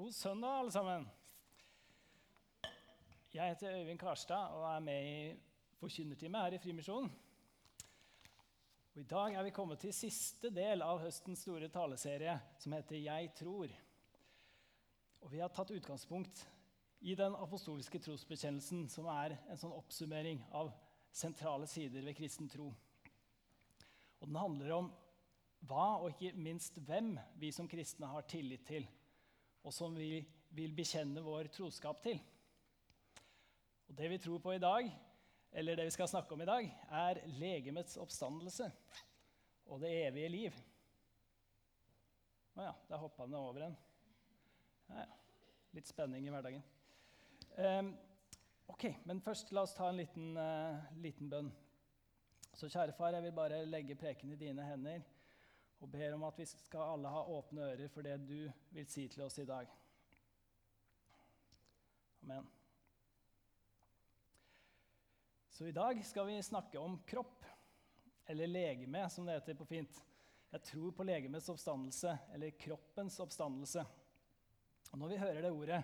God søndag, alle sammen. Jeg heter Øyvind Karstad og er med i forkynnertime her i Frimisjonen. I dag er vi kommet til siste del av høstens store taleserie, som heter 'Jeg tror'. Og Vi har tatt utgangspunkt i den apostoliske trosbekjennelsen, som er en sånn oppsummering av sentrale sider ved kristen tro. Og Den handler om hva og ikke minst hvem vi som kristne har tillit til og som vi vil bekjenne vår troskap til. Og Det vi tror på i dag, eller det vi skal snakke om i dag, er legemets oppstandelse og det evige liv. Å ja, der hoppa den over en. Ja, litt spenning i hverdagen. Um, ok, Men først la oss ta en liten, uh, liten bønn. Så kjære far, jeg vil bare legge preken i dine hender og ber om at vi skal alle ha åpne ører for det du vil si til oss i dag. Amen. Så i dag skal vi snakke om kropp, eller legeme, som det heter på fint. Jeg tror på legemets oppstandelse, eller kroppens oppstandelse. Og når vi hører det ordet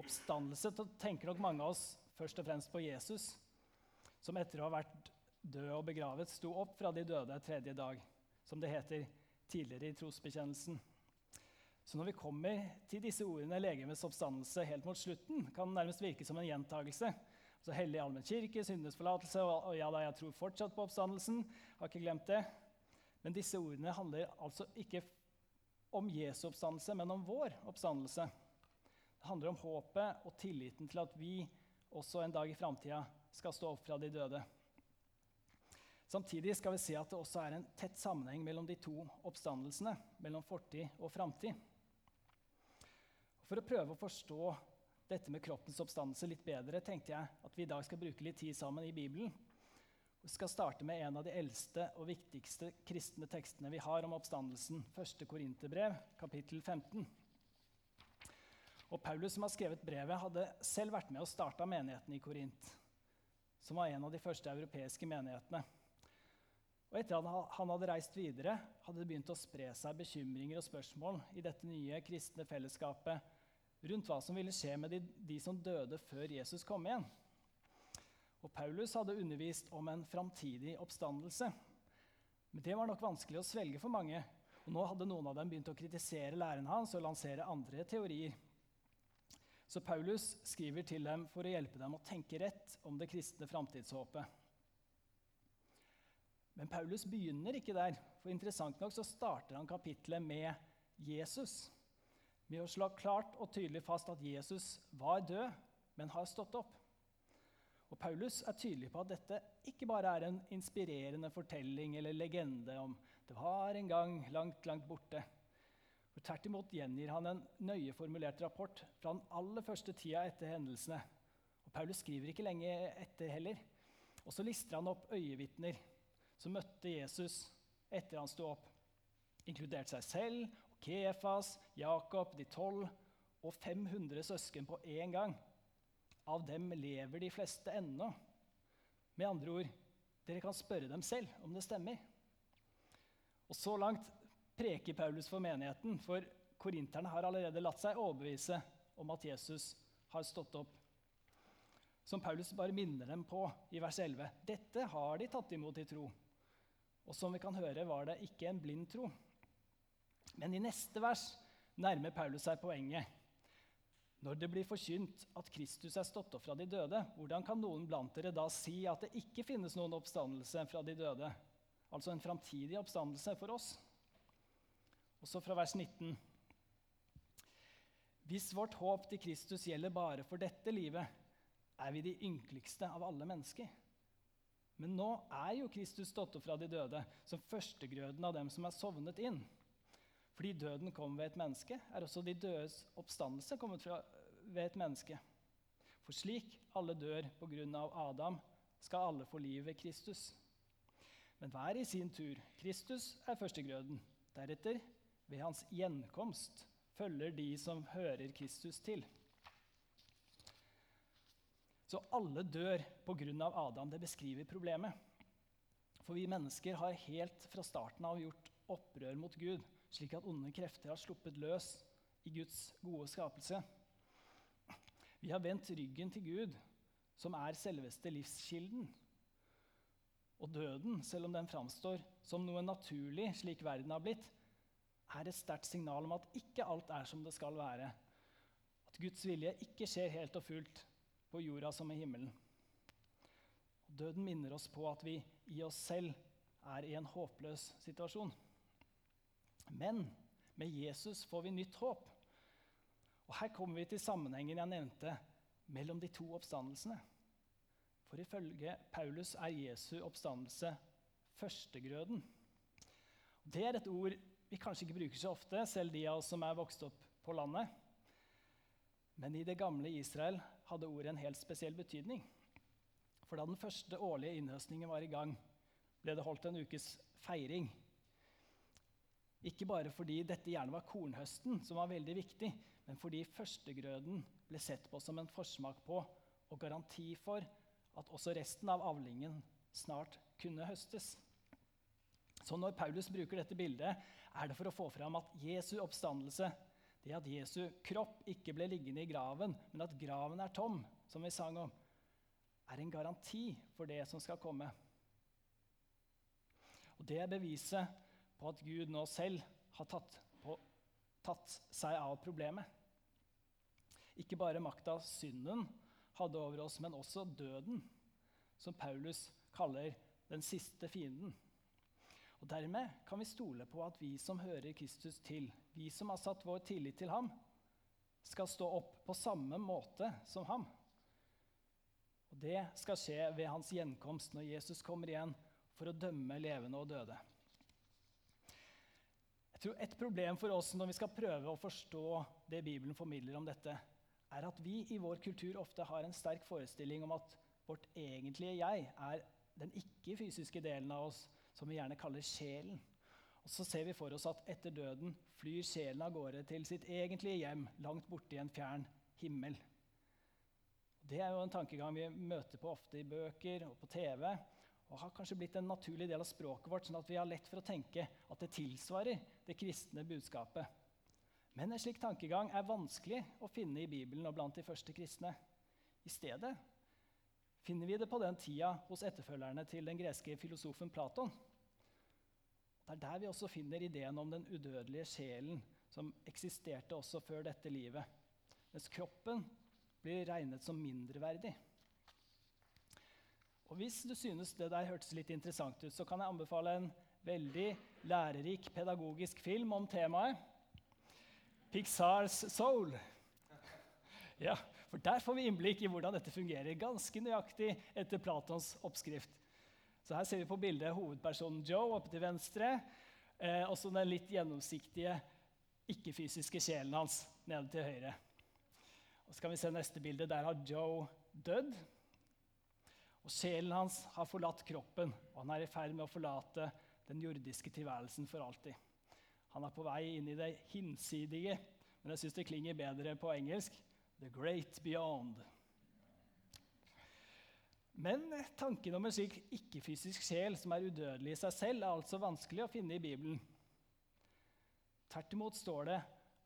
oppstandelse, så tenker nok mange av oss først og fremst på Jesus, som etter å ha vært død og begravet sto opp fra de døde tredje dag som det heter tidligere i trosbekjennelsen. Så når vi kommer til disse ordene 'legemets oppstandelse' helt mot slutten, kan det nærmest virke som en gjentagelse. Så Hellig allmenn kirke, syndenes forlatelse og ja da, jeg tror fortsatt på oppstandelsen. Har ikke glemt det. Men disse ordene handler altså ikke om Jesu oppstandelse, men om vår oppstandelse. Det handler om håpet og tilliten til at vi også en dag i framtida skal stå opp fra de døde. Samtidig skal vi se at det også er en tett sammenheng mellom de to oppstandelsene, mellom fortid og framtid. For å prøve å forstå dette med kroppens oppstandelse litt bedre tenkte jeg at vi i dag skal bruke litt tid sammen i Bibelen. Vi skal starte med en av de eldste og viktigste kristne tekstene vi har om oppstandelsen, 1. Korinterbrev, kapittel 15. Og Paulus, som har skrevet brevet, hadde selv vært med og starta menigheten i Korint, som var en av de første europeiske menighetene. Og etter at han hadde reist videre, hadde det begynt å spre seg bekymringer og spørsmål i dette nye kristne fellesskapet rundt hva som ville skje med de, de som døde før Jesus kom igjen. Og Paulus hadde undervist om en framtidig oppstandelse. Men det var nok vanskelig å svelge for mange. Og nå hadde noen av dem begynt å kritisere læreren hans og lansere andre teorier. Så Paulus skriver til dem for å hjelpe dem å tenke rett om det kristne framtidshåpet. Men Paulus begynner ikke der, for interessant nok så starter han kapittelet med Jesus. Med å slå klart og tydelig fast at Jesus var død, men har stått opp. Og Paulus er tydelig på at dette ikke bare er en inspirerende fortelling eller legende om det var en gang langt, langt borte. Tvert imot gjengir han en nøye formulert rapport fra den aller første tida etter hendelsene. Og Paulus skriver ikke lenge etter heller. Og så lister han opp øyevitner som møtte Jesus etter han sto opp, inkludert seg selv, Kefas, Jakob, de tolv og 500 søsken på én gang. Av dem lever de fleste ennå. Med andre ord, dere kan spørre dem selv om det stemmer. Og Så langt preker Paulus for menigheten, for korinterne har allerede latt seg overbevise om at Jesus har stått opp. Som Paulus bare minner dem på i vers 11. Dette har de tatt imot i tro. Og som vi kan høre, var det ikke en blind tro. Men i neste vers nærmer Paulus seg poenget. Når det blir forkynt at Kristus er stått opp fra de døde, hvordan kan noen blant dere da si at det ikke finnes noen oppstandelse fra de døde? Altså en framtidig oppstandelse for oss. Også fra vers 19. Hvis vårt håp til Kristus gjelder bare for dette livet, er vi de ynkeligste av alle mennesker. Men nå er jo Kristus stått opp fra de døde som førstegrøden av dem som er sovnet inn. Fordi døden kom ved et menneske, er også de dødes oppstandelse kommet fra, ved et menneske. For slik alle dør på grunn av Adam, skal alle få liv ved Kristus. Men hver i sin tur. Kristus er førstegrøden. Deretter, ved hans gjenkomst, følger de som hører Kristus til. Så alle dør pga. Adam. Det beskriver problemet. For vi mennesker har helt fra starten av gjort opprør mot Gud, slik at onde krefter har sluppet løs i Guds gode skapelse. Vi har vendt ryggen til Gud, som er selveste livskilden. Og døden, selv om den framstår som noe naturlig slik verden har blitt, er et sterkt signal om at ikke alt er som det skal være. At Guds vilje ikke skjer helt og fullt på jorda som i himmelen. Døden minner oss på at vi i oss selv er i en håpløs situasjon. Men med Jesus får vi nytt håp. Og Her kommer vi til sammenhengen jeg nevnte mellom de to oppstandelsene. For ifølge Paulus er Jesu oppstandelse førstegrøden. Det er et ord vi kanskje ikke bruker så ofte, selv de av oss som er vokst opp på landet. Men i det gamle Israel hadde ordet en helt spesiell betydning. For da den første årlige innhøstningen var i gang, ble det holdt en ukes feiring. Ikke bare fordi dette gjerne var kornhøsten, som var veldig viktig, men fordi førstegrøden ble sett på som en forsmak på og garanti for at også resten av avlingen snart kunne høstes. Så når Paulus bruker dette bildet, er det for å få fram at Jesu oppstandelse, det at Jesu kropp ikke ble liggende i graven, men at graven er tom, som vi sang om, er en garanti for det som skal komme. Og Det er beviset på at Gud nå selv har tatt, på, tatt seg av problemet. Ikke bare makta synden hadde over oss, men også døden, som Paulus kaller den siste fienden. Og Dermed kan vi stole på at vi som hører Kristus til, vi som har satt vår tillit til ham, skal stå opp på samme måte som ham. Og Det skal skje ved hans gjenkomst, når Jesus kommer igjen for å dømme levende og døde. Jeg tror Et problem for oss når vi skal prøve å forstå det Bibelen formidler om dette, er at vi i vår kultur ofte har en sterk forestilling om at vårt egentlige jeg er den ikke-fysiske delen av oss, som vi gjerne kaller sjelen. Og Så ser vi for oss at etter døden flyr sjelen av gårde til sitt egentlige hjem langt borte i en fjern himmel. Det er jo en tankegang vi møter på ofte i bøker og på TV, og har kanskje blitt en naturlig del av språket vårt, sånn at vi har lett for å tenke at det tilsvarer det kristne budskapet. Men en slik tankegang er vanskelig å finne i Bibelen og blant de første kristne. I stedet finner vi det på den tida hos etterfølgerne til den greske filosofen Platon. Det er der vi også finner ideen om den udødelige sjelen som eksisterte også før dette livet, mens kroppen blir regnet som mindreverdig. Og Hvis du synes det der hørtes litt interessant ut, så kan jeg anbefale en veldig lærerik pedagogisk film om temaet. Pixars Soul. Ja, for Der får vi innblikk i hvordan dette fungerer, ganske nøyaktig etter Platons oppskrift. Så Her ser vi på bildet hovedpersonen Joe oppe til venstre, eh, og så den litt gjennomsiktige, ikke-fysiske sjelen hans nede til høyre. Og så kan vi se neste bilde. Der har Joe dødd. Og Sjelen hans har forlatt kroppen, og han er i ferd med å forlate den jordiske tilværelsen for alltid. Han er på vei inn i det hinsidige, men jeg syns det klinger bedre på engelsk. The great beyond. Men tanken om en slik ikke-fysisk sjel som er udødelig i seg selv, er altså vanskelig å finne i Bibelen. Tvert imot står det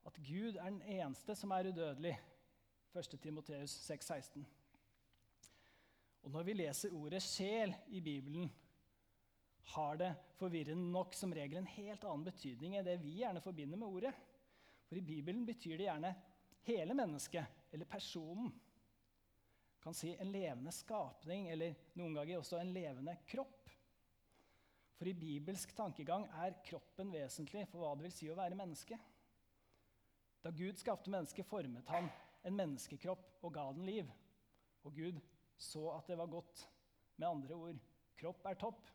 at Gud er den eneste som er udødelig. 1. Timoteus 6,16. Og når vi leser ordet 'sjel' i Bibelen, har det forvirrende nok som regel en helt annen betydning enn det vi gjerne forbinder med ordet. For i Bibelen betyr det gjerne hele mennesket eller personen. Kan si en levende skapning eller noen ganger også en levende kropp. For i bibelsk tankegang er kroppen vesentlig for hva det vil si å være menneske. Da Gud skapte mennesket, formet han en menneskekropp og ga den liv. Og Gud så at det var godt. Med andre ord kropp er topp.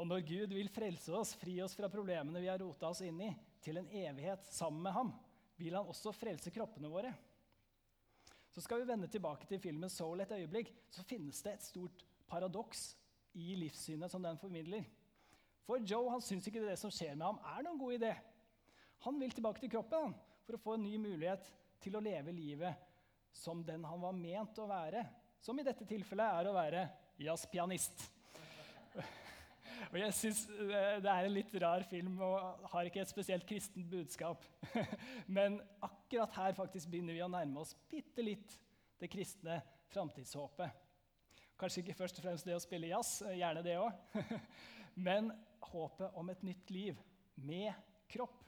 Og når Gud vil frelse oss, fri oss fra problemene vi har rota oss inn i, til en evighet sammen med ham, vil han også frelse kroppene våre. Så skal vi vende tilbake til filmen 'Soul' et øyeblikk. Så finnes det et stort paradoks i livssynet som den formidler. For Joe han syns ikke det som skjer med ham, er noen god idé. Han vil tilbake til kroppen for å få en ny mulighet til å leve livet som den han var ment å være. Som i dette tilfellet er å være jazzpianist. Og jeg synes Det er en litt rar film og har ikke et spesielt kristent budskap. Men akkurat her faktisk begynner vi å nærme oss bitte litt det kristne framtidshåpet. Kanskje ikke først og fremst det å spille jazz, gjerne det òg. Men håpet om et nytt liv med kropp.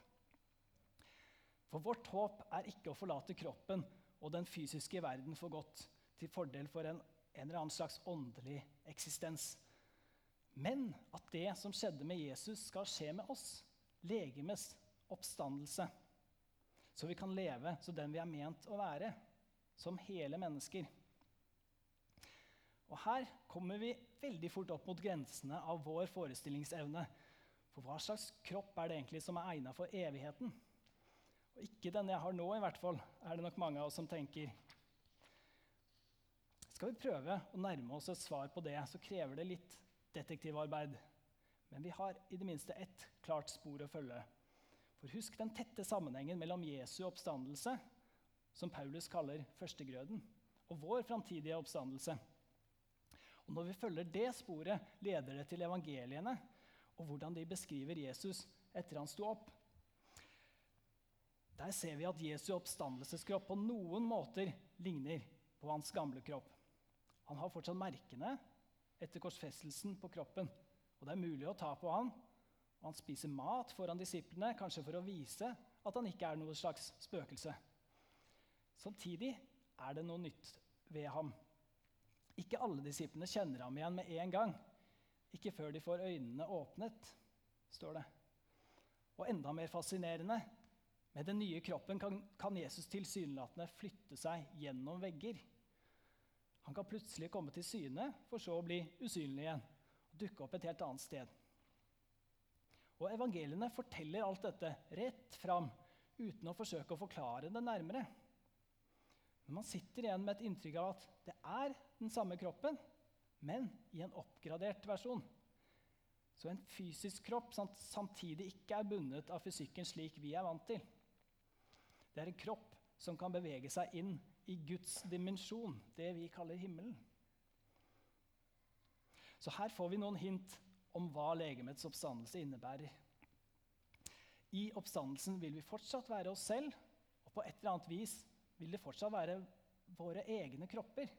For vårt håp er ikke å forlate kroppen og den fysiske verden for godt til fordel for en, en eller annen slags åndelig eksistens. Men at det som skjedde med Jesus, skal skje med oss. Legemes oppstandelse. Så vi kan leve som den vi er ment å være. Som hele mennesker. Og Her kommer vi veldig fort opp mot grensene av vår forestillingsevne. For hva slags kropp er det egentlig som er egnet for evigheten? Og ikke den jeg har nå, i hvert fall, er det nok mange av oss som tenker. Skal vi prøve å nærme oss et svar på det, så krever det litt detektivarbeid. Men vi har i det minste ett klart spor å følge. For husk den tette sammenhengen mellom Jesu oppstandelse, som Paulus kaller førstegrøden, og vår framtidige oppstandelse. Og Når vi følger det sporet, leder det til evangeliene og hvordan de beskriver Jesus etter han sto opp. Der ser vi at Jesu oppstandelseskropp på noen måter ligner på hans gamle kropp. Han har fortsatt merkene etter korsfestelsen på kroppen. Og det er mulig å ta på han. Og han spiser mat foran disiplene, kanskje for å vise at han ikke er noe slags spøkelse. Samtidig er det noe nytt ved ham. Ikke alle disiplene kjenner ham igjen med en gang. Ikke før de får øynene åpnet, står det. Og enda mer fascinerende med den nye kroppen kan, kan Jesus tilsynelatende flytte seg gjennom vegger. Han kan plutselig komme til syne, for så å bli usynlig igjen og dukke opp et helt annet sted. Og Evangeliene forteller alt dette rett fram uten å forsøke å forklare det nærmere. Men man sitter igjen med et inntrykk av at det er den samme kroppen, men i en oppgradert versjon. Så en fysisk kropp som samtidig ikke er bundet av fysikken slik vi er vant til. Det er en kropp som kan bevege seg inn i Guds dimensjon, det vi kaller himmelen. Så her får vi noen hint om hva legemets oppstandelse innebærer. I oppstandelsen vil vi fortsatt være oss selv, og på et eller annet vis vil det fortsatt være våre egne kropper.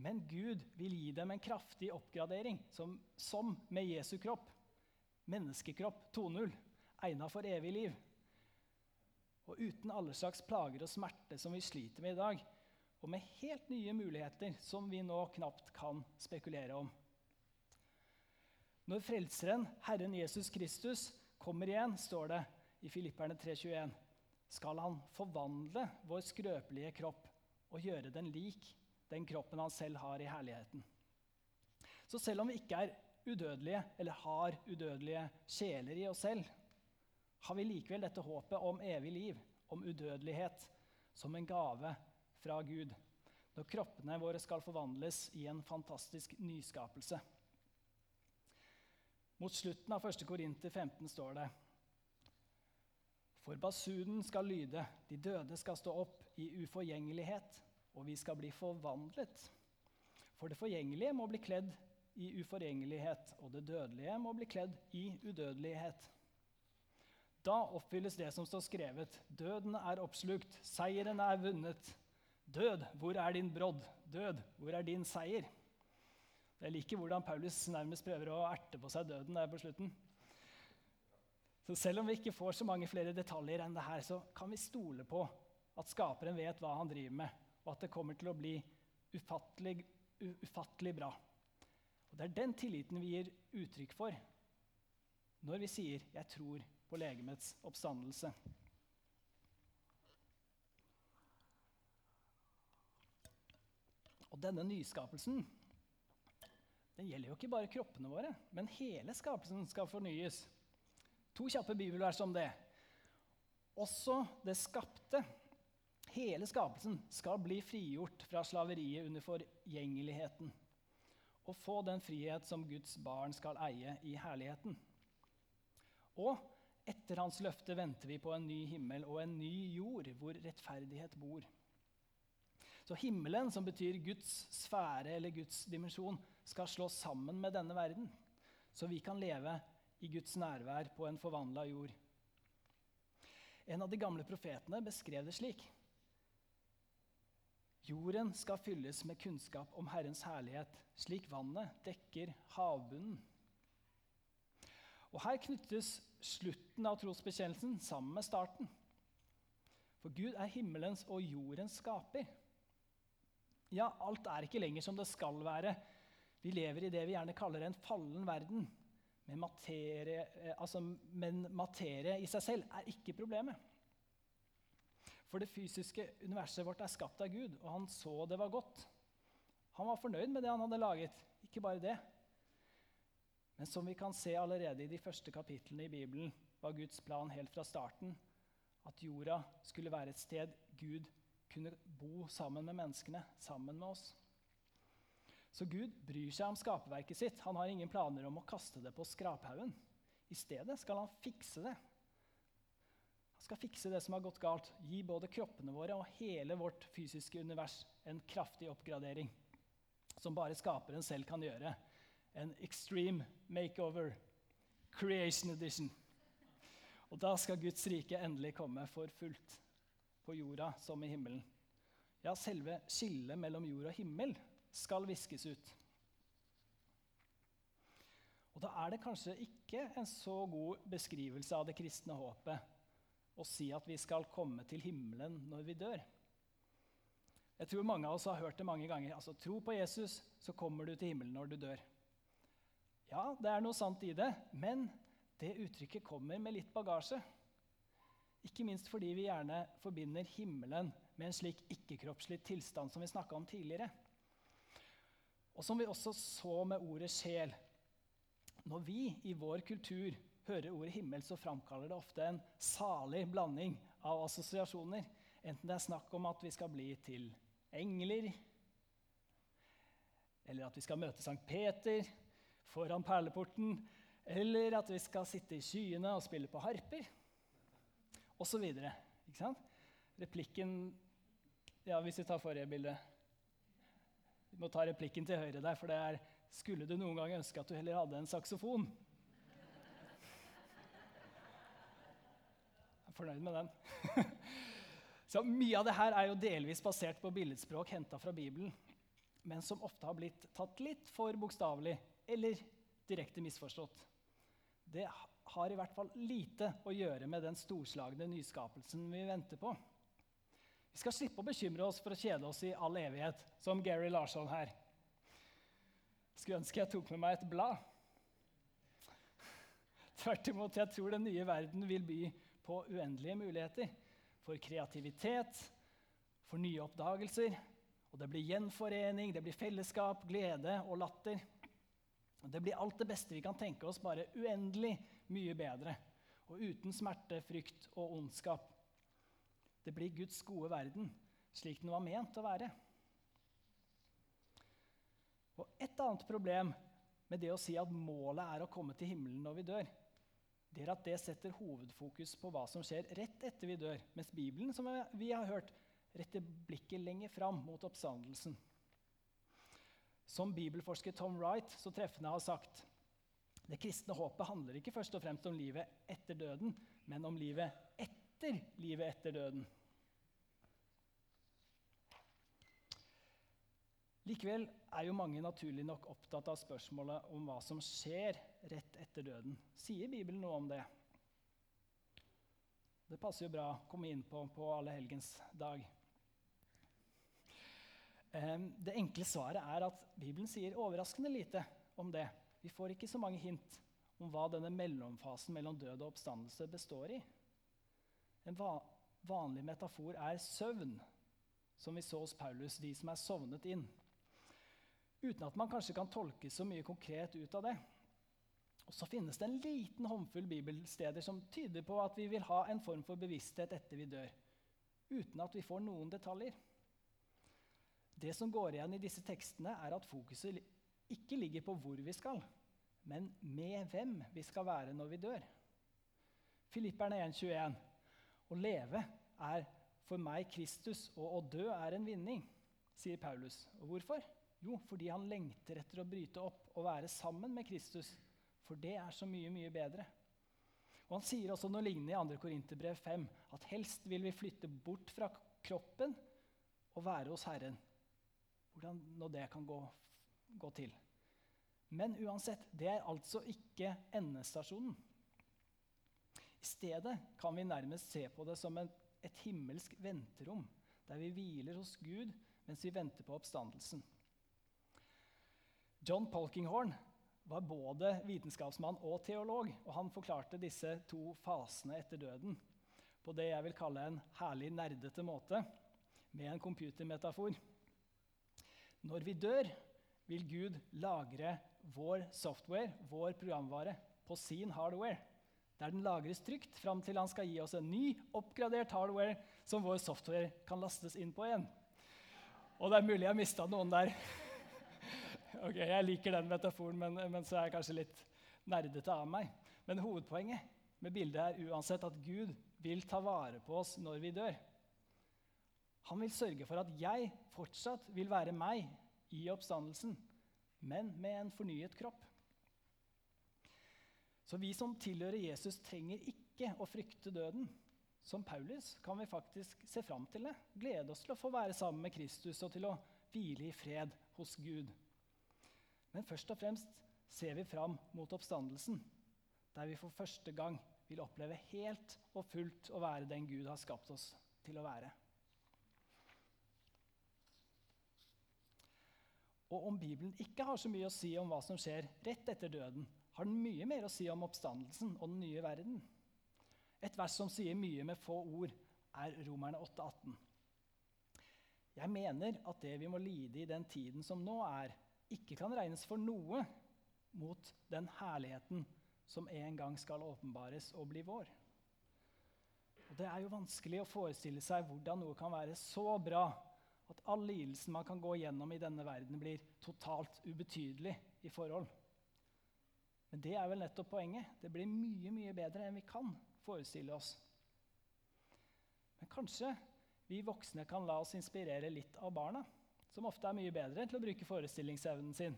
Men Gud vil gi dem en kraftig oppgradering, som, som med Jesu kropp. Menneskekropp 2.0, egnet for evig liv og uten alle slags plager og smerte som vi sliter med i dag, og med helt nye muligheter som vi nå knapt kan spekulere om. Når Frelseren, Herren Jesus Kristus, kommer igjen, står det i Filipperne 3,21, skal han forvandle vår skrøpelige kropp og gjøre den lik den kroppen han selv har i herligheten. Så selv om vi ikke er udødelige eller har udødelige sjeler i oss selv, har vi likevel dette håpet om evig liv, om udødelighet, som en gave fra Gud, når kroppene våre skal forvandles i en fantastisk nyskapelse. Mot slutten av 1. Korinter 15 står det For basunen skal lyde, de døde skal stå opp i uforgjengelighet, og vi skal bli forvandlet. For det forgjengelige må bli kledd i uforgjengelighet, og det dødelige må bli kledd i udødelighet. Da oppfylles det som står skrevet. Døden er oppslukt, seieren er vunnet. Død, hvor er din brodd? Død, hvor er din seier? Jeg liker hvordan Paulus nærmest prøver å erte på seg døden der på slutten. Så Selv om vi ikke får så mange flere detaljer enn det her, så kan vi stole på at skaperen vet hva han driver med, og at det kommer til å bli ufattelig, ufattelig bra. Og Det er den tilliten vi gir uttrykk for når vi sier 'jeg tror' på legemets oppstandelse. Og denne nyskapelsen den gjelder jo ikke bare kroppene våre, men hele skapelsen skal fornyes. To kjappe bibelvers om det. Også det skapte, hele skapelsen, skal bli frigjort fra slaveriet under forgjengeligheten og få den frihet som Guds barn skal eie i herligheten. Og etter hans løfte venter vi på en ny himmel og en ny jord hvor rettferdighet bor. Så himmelen, som betyr Guds sfære eller Guds dimensjon, skal slås sammen med denne verden. så vi kan leve i Guds nærvær på en forvandla jord. En av de gamle profetene beskrev det slik. Jorden skal fylles med kunnskap om Herrens herlighet, slik vannet dekker havbunnen. Og Her knyttes slutten av trosbekjennelsen sammen med starten. For Gud er himmelens og jordens skaper. Ja, alt er ikke lenger som det skal være. Vi lever i det vi gjerne kaller en fallen verden. Men materie, eh, altså, men materie i seg selv er ikke problemet. For det fysiske universet vårt er skapt av Gud, og han så det var godt. Han var fornøyd med det han hadde laget. Ikke bare det. Men som vi kan se allerede i de første kapitlene i Bibelen, var Guds plan helt fra starten at jorda skulle være et sted Gud kunne bo sammen med menneskene, sammen med oss. Så Gud bryr seg om skaperverket sitt. Han har ingen planer om å kaste det på skraphaugen. I stedet skal han fikse det. Han skal fikse det som har gått galt, gi både kroppene våre og hele vårt fysiske univers en kraftig oppgradering, som bare skaperen selv kan gjøre. En extreme makeover, creation edition. Og da skal Guds rike endelig komme for fullt på jorda som i himmelen. Ja, selve skillet mellom jord og himmel skal viskes ut. Og Da er det kanskje ikke en så god beskrivelse av det kristne håpet å si at vi skal komme til himmelen når vi dør. Jeg tror mange av oss har hørt det mange ganger. altså Tro på Jesus, så kommer du til himmelen når du dør. Ja, det er noe sant i det, men det uttrykket kommer med litt bagasje. Ikke minst fordi vi gjerne forbinder himmelen med en slik ikke-kroppslig tilstand som vi snakka om tidligere. Og som vi også så med ordet sjel. Når vi i vår kultur hører ordet himmel, så framkaller det ofte en salig blanding av assosiasjoner. Enten det er snakk om at vi skal bli til engler, eller at vi skal møte Sankt Peter foran perleporten, eller at vi skal sitte i skyene og spille på harper, osv. Replikken Ja, hvis vi tar forrige bilde vi må ta replikken til høyre der, for det er Skulle du noen gang ønske at du heller hadde en saksofon? Jeg er fornøyd med den. Så Mye av det her er jo delvis basert på billedspråk henta fra Bibelen, men som ofte har blitt tatt litt for bokstavelig eller direkte misforstått. Det har i hvert fall lite å gjøre med den storslagne nyskapelsen vi venter på. Vi skal slippe å bekymre oss for å kjede oss i all evighet, som Gary Larsson her. Skulle ønske jeg tok med meg et blad. Tvert imot, jeg tror den nye verden vil by på uendelige muligheter. For kreativitet, for nye oppdagelser. Og det blir gjenforening, det blir fellesskap, glede og latter. Det blir alt det beste vi kan tenke oss, bare uendelig mye bedre. Og uten smerte, frykt og ondskap. Det blir Guds gode verden slik den var ment å være. Og Et annet problem med det å si at målet er å komme til himmelen når vi dør, det er at det setter hovedfokus på hva som skjer rett etter vi dør, mens Bibelen som vi har hørt, retter blikket lenger fram mot oppstandelsen. Som bibelforsker Tom Wright så treffende har sagt det kristne håpet handler ikke først og fremst om livet etter døden, men om livet etter livet etter døden. Likevel er jo mange naturlig nok opptatt av spørsmålet om hva som skjer rett etter døden. Sier Bibelen noe om det? Det passer jo bra å komme inn på på allehelgens dag. Det enkle svaret er at Bibelen sier overraskende lite om det. Vi får ikke så mange hint om hva denne mellomfasen mellom død og oppstandelse består i. En vanlig metafor er søvn, som vi så hos Paulus, de som er sovnet inn uten at man kanskje kan tolke så mye konkret ut av det. Og Så finnes det en liten håndfull bibelsteder som tyder på at vi vil ha en form for bevissthet etter vi dør, uten at vi får noen detaljer. Det som går igjen i disse tekstene, er at fokuset ikke ligger på hvor vi skal, men med hvem vi skal være når vi dør. Filipperne 1,21.: Å leve er for meg Kristus, og å dø er en vinning, sier Paulus. Og hvorfor? Jo, fordi han lengter etter å bryte opp og være sammen med Kristus For det er så mye, mye bedre. Og Han sier også noe lignende i 2. Korinterbrev 5, at helst vil vi flytte bort fra kroppen og være hos Herren. Hvordan nå det kan gå, gå til. Men uansett, det er altså ikke endestasjonen. I stedet kan vi nærmest se på det som et, et himmelsk venterom, der vi hviler hos Gud mens vi venter på oppstandelsen. John Polkinghorn var både vitenskapsmann og teolog, og han forklarte disse to fasene etter døden på det jeg vil kalle en herlig nerdete måte, med en computermetafor. Når vi dør, vil Gud lagre vår software, vår programvare, på sin hardware, der den lagres trygt fram til han skal gi oss en ny, oppgradert hardware som vår software kan lastes inn på igjen. Og det er mulig jeg mista noen der. ok, Jeg liker den metaforen, men, men, så er jeg kanskje litt nerdete av meg. Men hovedpoenget med bildet er uansett at Gud vil ta vare på oss når vi dør. Han vil sørge for at jeg fortsatt vil være meg i oppstandelsen, men med en fornyet kropp. Så vi som tilhører Jesus, trenger ikke å frykte døden. Som Paulus kan vi faktisk se fram til det, glede oss til å få være sammen med Kristus og til å hvile i fred hos Gud. Men først og fremst ser vi fram mot oppstandelsen, der vi for første gang vil oppleve helt og fullt å være den Gud har skapt oss til å være. Og om Bibelen ikke har så mye å si om hva som skjer rett etter døden, har den mye mer å si om oppstandelsen og den nye verden. Et vers som sier mye med få ord, er Romerne 8,18. Jeg mener at det vi må lide i den tiden som nå er, ikke kan regnes for noe mot den herligheten som en gang skal åpenbares og bli vår. Og Det er jo vanskelig å forestille seg hvordan noe kan være så bra at all lidelsen man kan gå gjennom i denne verden, blir totalt ubetydelig i forhold. Men det er vel nettopp poenget. Det blir mye, mye bedre enn vi kan forestille oss. Men kanskje vi voksne kan la oss inspirere litt av barna som ofte er mye bedre til å bruke forestillingsevnen sin.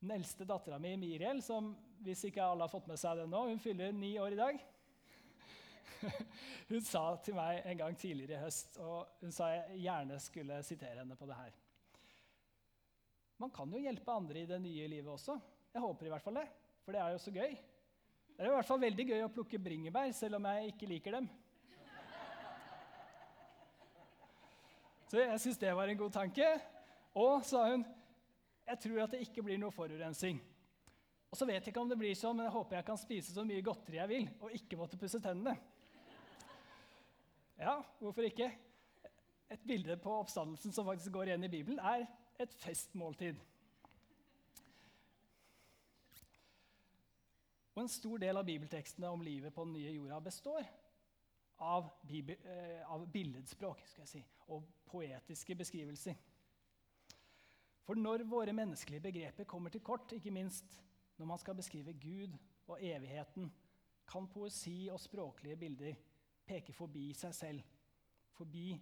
Den eldste dattera mi, Miriel, som hvis ikke alle har fått med seg det nå, hun fyller ni år i dag. Hun sa til meg en gang tidligere i høst, og hun sa jeg gjerne skulle sitere henne på det her. Man kan jo hjelpe andre i det nye livet også. Jeg håper i hvert fall det, for det er jo så gøy. Det er i hvert fall veldig gøy å plukke bringebær, selv om jeg ikke liker dem. Så jeg syns det var en god tanke. Og, sa hun, jeg tror at det ikke blir noe forurensing. Og så vet jeg ikke om det blir sånn, men jeg håper jeg kan spise så mye godteri jeg vil, og ikke måtte pusse tennene. Ja, hvorfor ikke? Et bilde på oppstandelsen som faktisk går igjen i Bibelen, er et festmåltid. Og En stor del av bibeltekstene om livet på den nye jorda består av, bibel, eh, av billedspråk si, og poetiske beskrivelser. For når våre menneskelige begreper kommer til kort, ikke minst når man skal beskrive Gud og evigheten, kan poesi og språklige bilder peke forbi seg selv, forbi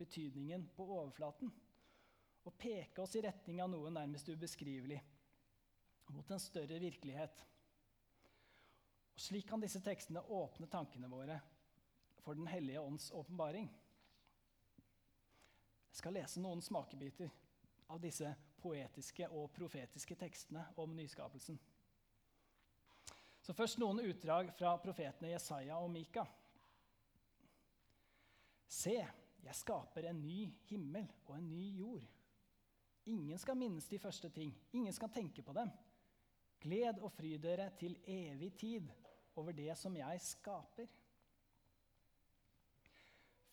betydningen på overflaten, og peke oss i retning av noe nærmest ubeskrivelig, mot en større virkelighet. Og Slik kan disse tekstene åpne tankene våre for Den hellige ånds åpenbaring. Jeg skal lese noen smakebiter av disse poetiske og profetiske tekstene om nyskapelsen. Så Først noen utdrag fra profetene Jesaja og Mika. Se, jeg skaper en ny himmel og en ny jord. Ingen skal minnes de første ting, ingen skal tenke på dem. Gled og fry dere til evig tid over det som jeg skaper.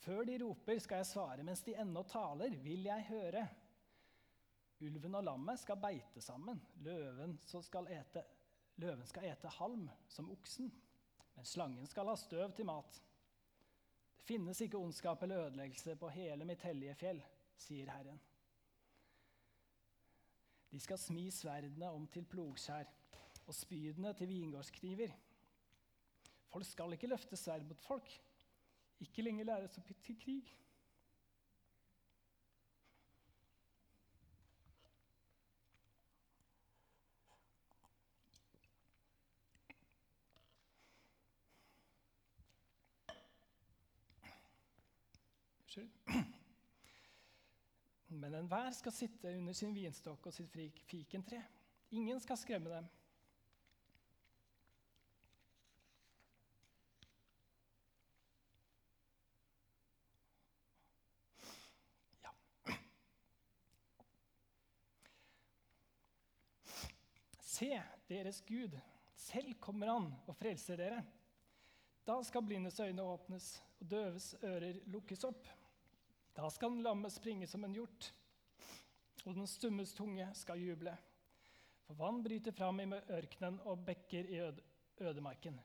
Før de roper, skal jeg svare. Mens de ennå taler, vil jeg høre. Ulven og lammet skal beite sammen. Løven skal, ete, løven skal ete halm som oksen. Men slangen skal ha støv til mat. Det finnes ikke ondskap eller ødeleggelse på hele mitt hellige fjell, sier Herren. De skal smi sverdene om til plogskjær og spydene til vingårdskniver. Folk skal ikke løfte sverd mot folk ikke lenger læres opp til krig. Unnskyld. Men enhver skal sitte under sin vinstokk og sitt fikentre. Ingen skal skremme dem. Se, deres Gud, selv kommer han og frelser dere. Da skal blindes øyne åpnes og døves ører lukkes opp. Da skal den lamme springe som en hjort, og den stummes tunge skal juble. For vann bryter fram i ørkenen og bekker i ødemarken.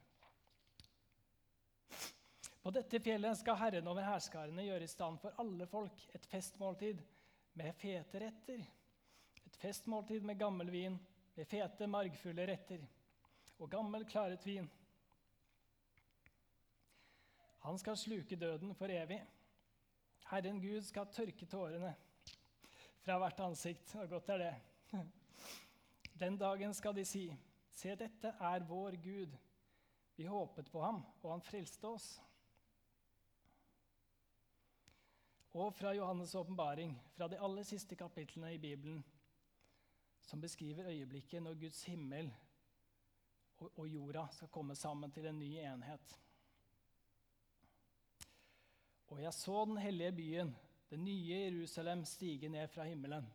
På dette fjellet skal Herren over hærskarene gjøre i stand for alle folk et festmåltid med fete retter. Et festmåltid med gammel vin, med fete, margfulle retter og gammel, klaret vin. Han skal sluke døden for evig. Herren Gud skal tørke tårene fra hvert ansikt. Og godt er det. Den dagen skal de si, se, dette er vår Gud. Vi håpet på ham, og han frelste oss. Og fra Johannes' åpenbaring, fra de aller siste kapitlene i Bibelen, som beskriver øyeblikket når Guds himmel og jorda skal komme sammen til en ny enhet. Og jeg så den hellige byen, det nye Jerusalem, stige ned fra himmelen.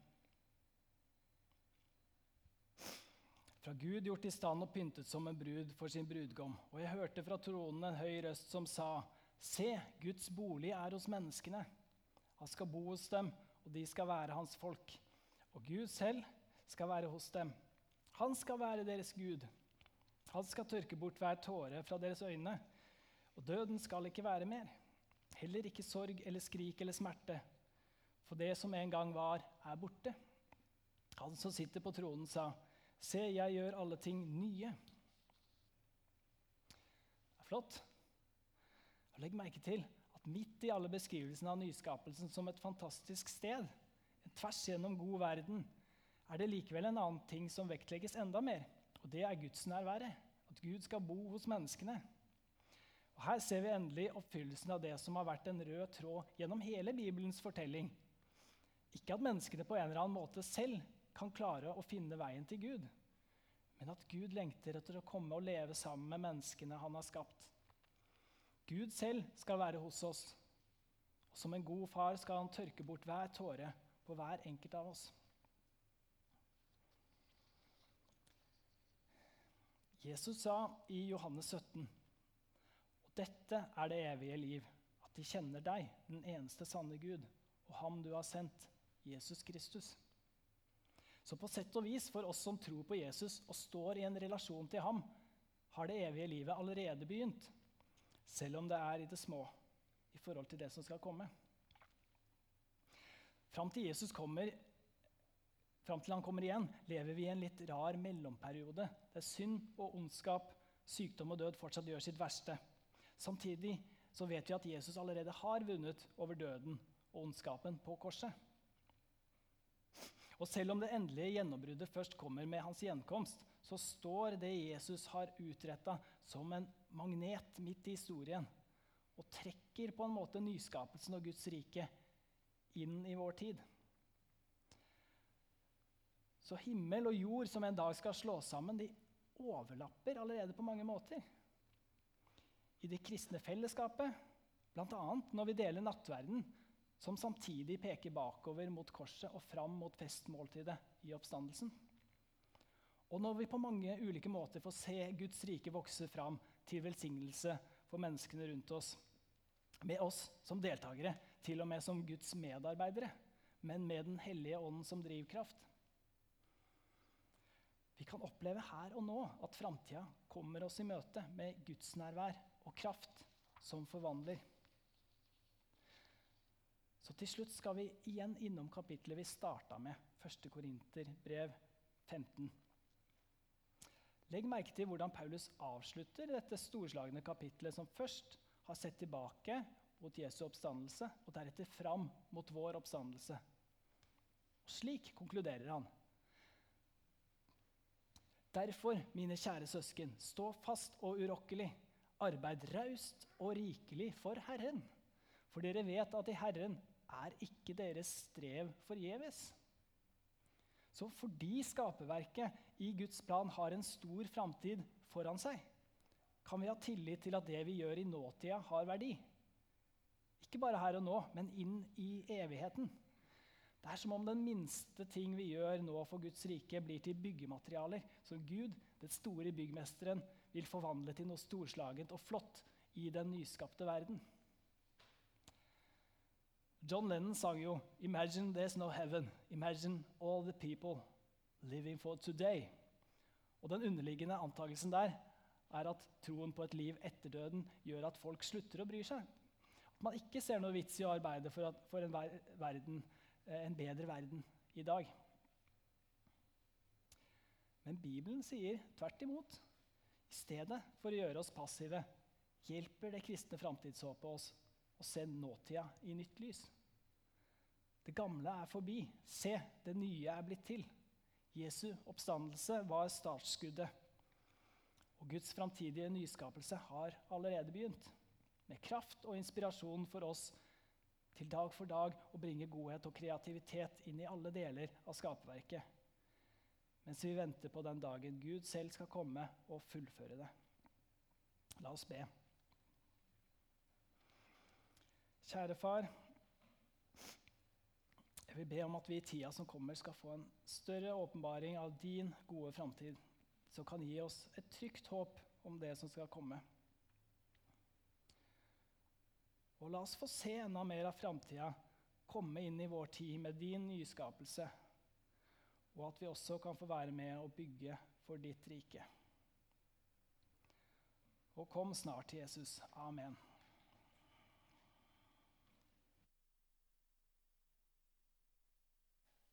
Fra Gud gjort i stand og pyntet som en brud for sin brudgom. Og jeg hørte fra tronen en høy røst som sa, Se, Guds bolig er hos menneskene. Han skal bo hos dem, og de skal være hans folk. Og Gud selv skal være hos dem. Han skal være deres Gud. Han skal tørke bort hver tåre fra deres øyne, og døden skal ikke være mer. Heller ikke sorg eller skrik eller smerte. For det som en gang var, er borte. Han som sitter på tronen, sa, Se, jeg gjør alle ting nye. Det er flott. Og legg merke til at midt i alle beskrivelsene av nyskapelsen som et fantastisk sted, en tvers gjennom god verden, er det likevel en annen ting som vektlegges enda mer. Og det er Guds nærvære. At Gud skal bo hos menneskene. Og Her ser vi endelig oppfyllelsen av det som har vært en rød tråd gjennom hele Bibelens fortelling. Ikke at menneskene på en eller annen måte selv kan klare å finne veien til Gud, men at Gud lengter etter å komme og leve sammen med menneskene han har skapt. Gud selv skal være hos oss, og som en god far skal han tørke bort hver tåre på hver enkelt av oss. Jesus sa i Johannes 17 dette er det evige liv, at de kjenner deg, den eneste sanne Gud, og ham du har sendt, Jesus Kristus. Så på sett og vis for oss som tror på Jesus og står i en relasjon til ham, har det evige livet allerede begynt, selv om det er i det små i forhold til det som skal komme. Fram til Jesus kommer, fram til han kommer igjen, lever vi i en litt rar mellomperiode der synd og ondskap, sykdom og død fortsatt gjør sitt verste. Samtidig så vet vi at Jesus allerede har vunnet over døden og ondskapen på korset. Og selv om det endelige gjennombruddet først kommer med hans gjenkomst, så står det Jesus har utretta, som en magnet midt i historien og trekker på en måte nyskapelsen og Guds rike inn i vår tid. Så himmel og jord som en dag skal slås sammen, de overlapper allerede på mange måter i det kristne fellesskapet, bl.a. når vi deler nattverden, som samtidig peker bakover mot korset og fram mot festmåltidet i oppstandelsen. Og når vi på mange ulike måter får se Guds rike vokse fram til velsignelse for menneskene rundt oss, med oss som deltakere, til og med som Guds medarbeidere, men med Den hellige ånden som drivkraft. Vi kan oppleve her og nå at framtida kommer oss i møte med gudsnærvær og kraft som forvandler. Så til slutt skal vi igjen innom kapitlet vi starta med, 1. Korinterbrev 15. Legg merke til hvordan Paulus avslutter dette storslagne kapitlet, som først har sett tilbake mot Jesu oppstandelse, og deretter fram mot vår oppstandelse. Og slik konkluderer han. Derfor, mine kjære søsken, stå fast og urokkelig Arbeid raust og rikelig for Herren. For dere vet at i Herren er ikke deres strev forgjeves. Så fordi skaperverket i Guds plan har en stor framtid foran seg, kan vi ha tillit til at det vi gjør i nåtida, har verdi. Ikke bare her og nå, men inn i evigheten. Det er som om den minste ting vi gjør nå for Guds rike, blir til byggematerialer som Gud, den store byggmesteren, vil forvandle til noe storslagent og flott i den nyskapte verden. John Lennon sang jo 'Imagine there's no heaven. Imagine all the people living for today'. Og Den underliggende antakelsen der er at troen på et liv etter døden gjør at folk slutter å bry seg. At man ikke ser noe vits i å arbeide for, at, for en, verden, eh, en bedre verden i dag. Men Bibelen sier tvert imot. I stedet for å gjøre oss passive hjelper det kristne framtidshåpet oss å se nåtida i nytt lys. Det gamle er forbi. Se, det nye er blitt til. Jesu oppstandelse var startskuddet. Og Guds framtidige nyskapelse har allerede begynt. Med kraft og inspirasjon for oss til dag for dag å bringe godhet og kreativitet inn i alle deler av skaperverket. Mens vi venter på den dagen Gud selv skal komme og fullføre det. La oss be. Kjære far. Jeg vil be om at vi i tida som kommer, skal få en større åpenbaring av din gode framtid, som kan gi oss et trygt håp om det som skal komme. Og la oss få se enda mer av framtida komme inn i vår tid med din nyskapelse, og at vi også kan få være med og bygge for ditt rike. Og kom snart Jesus. Amen.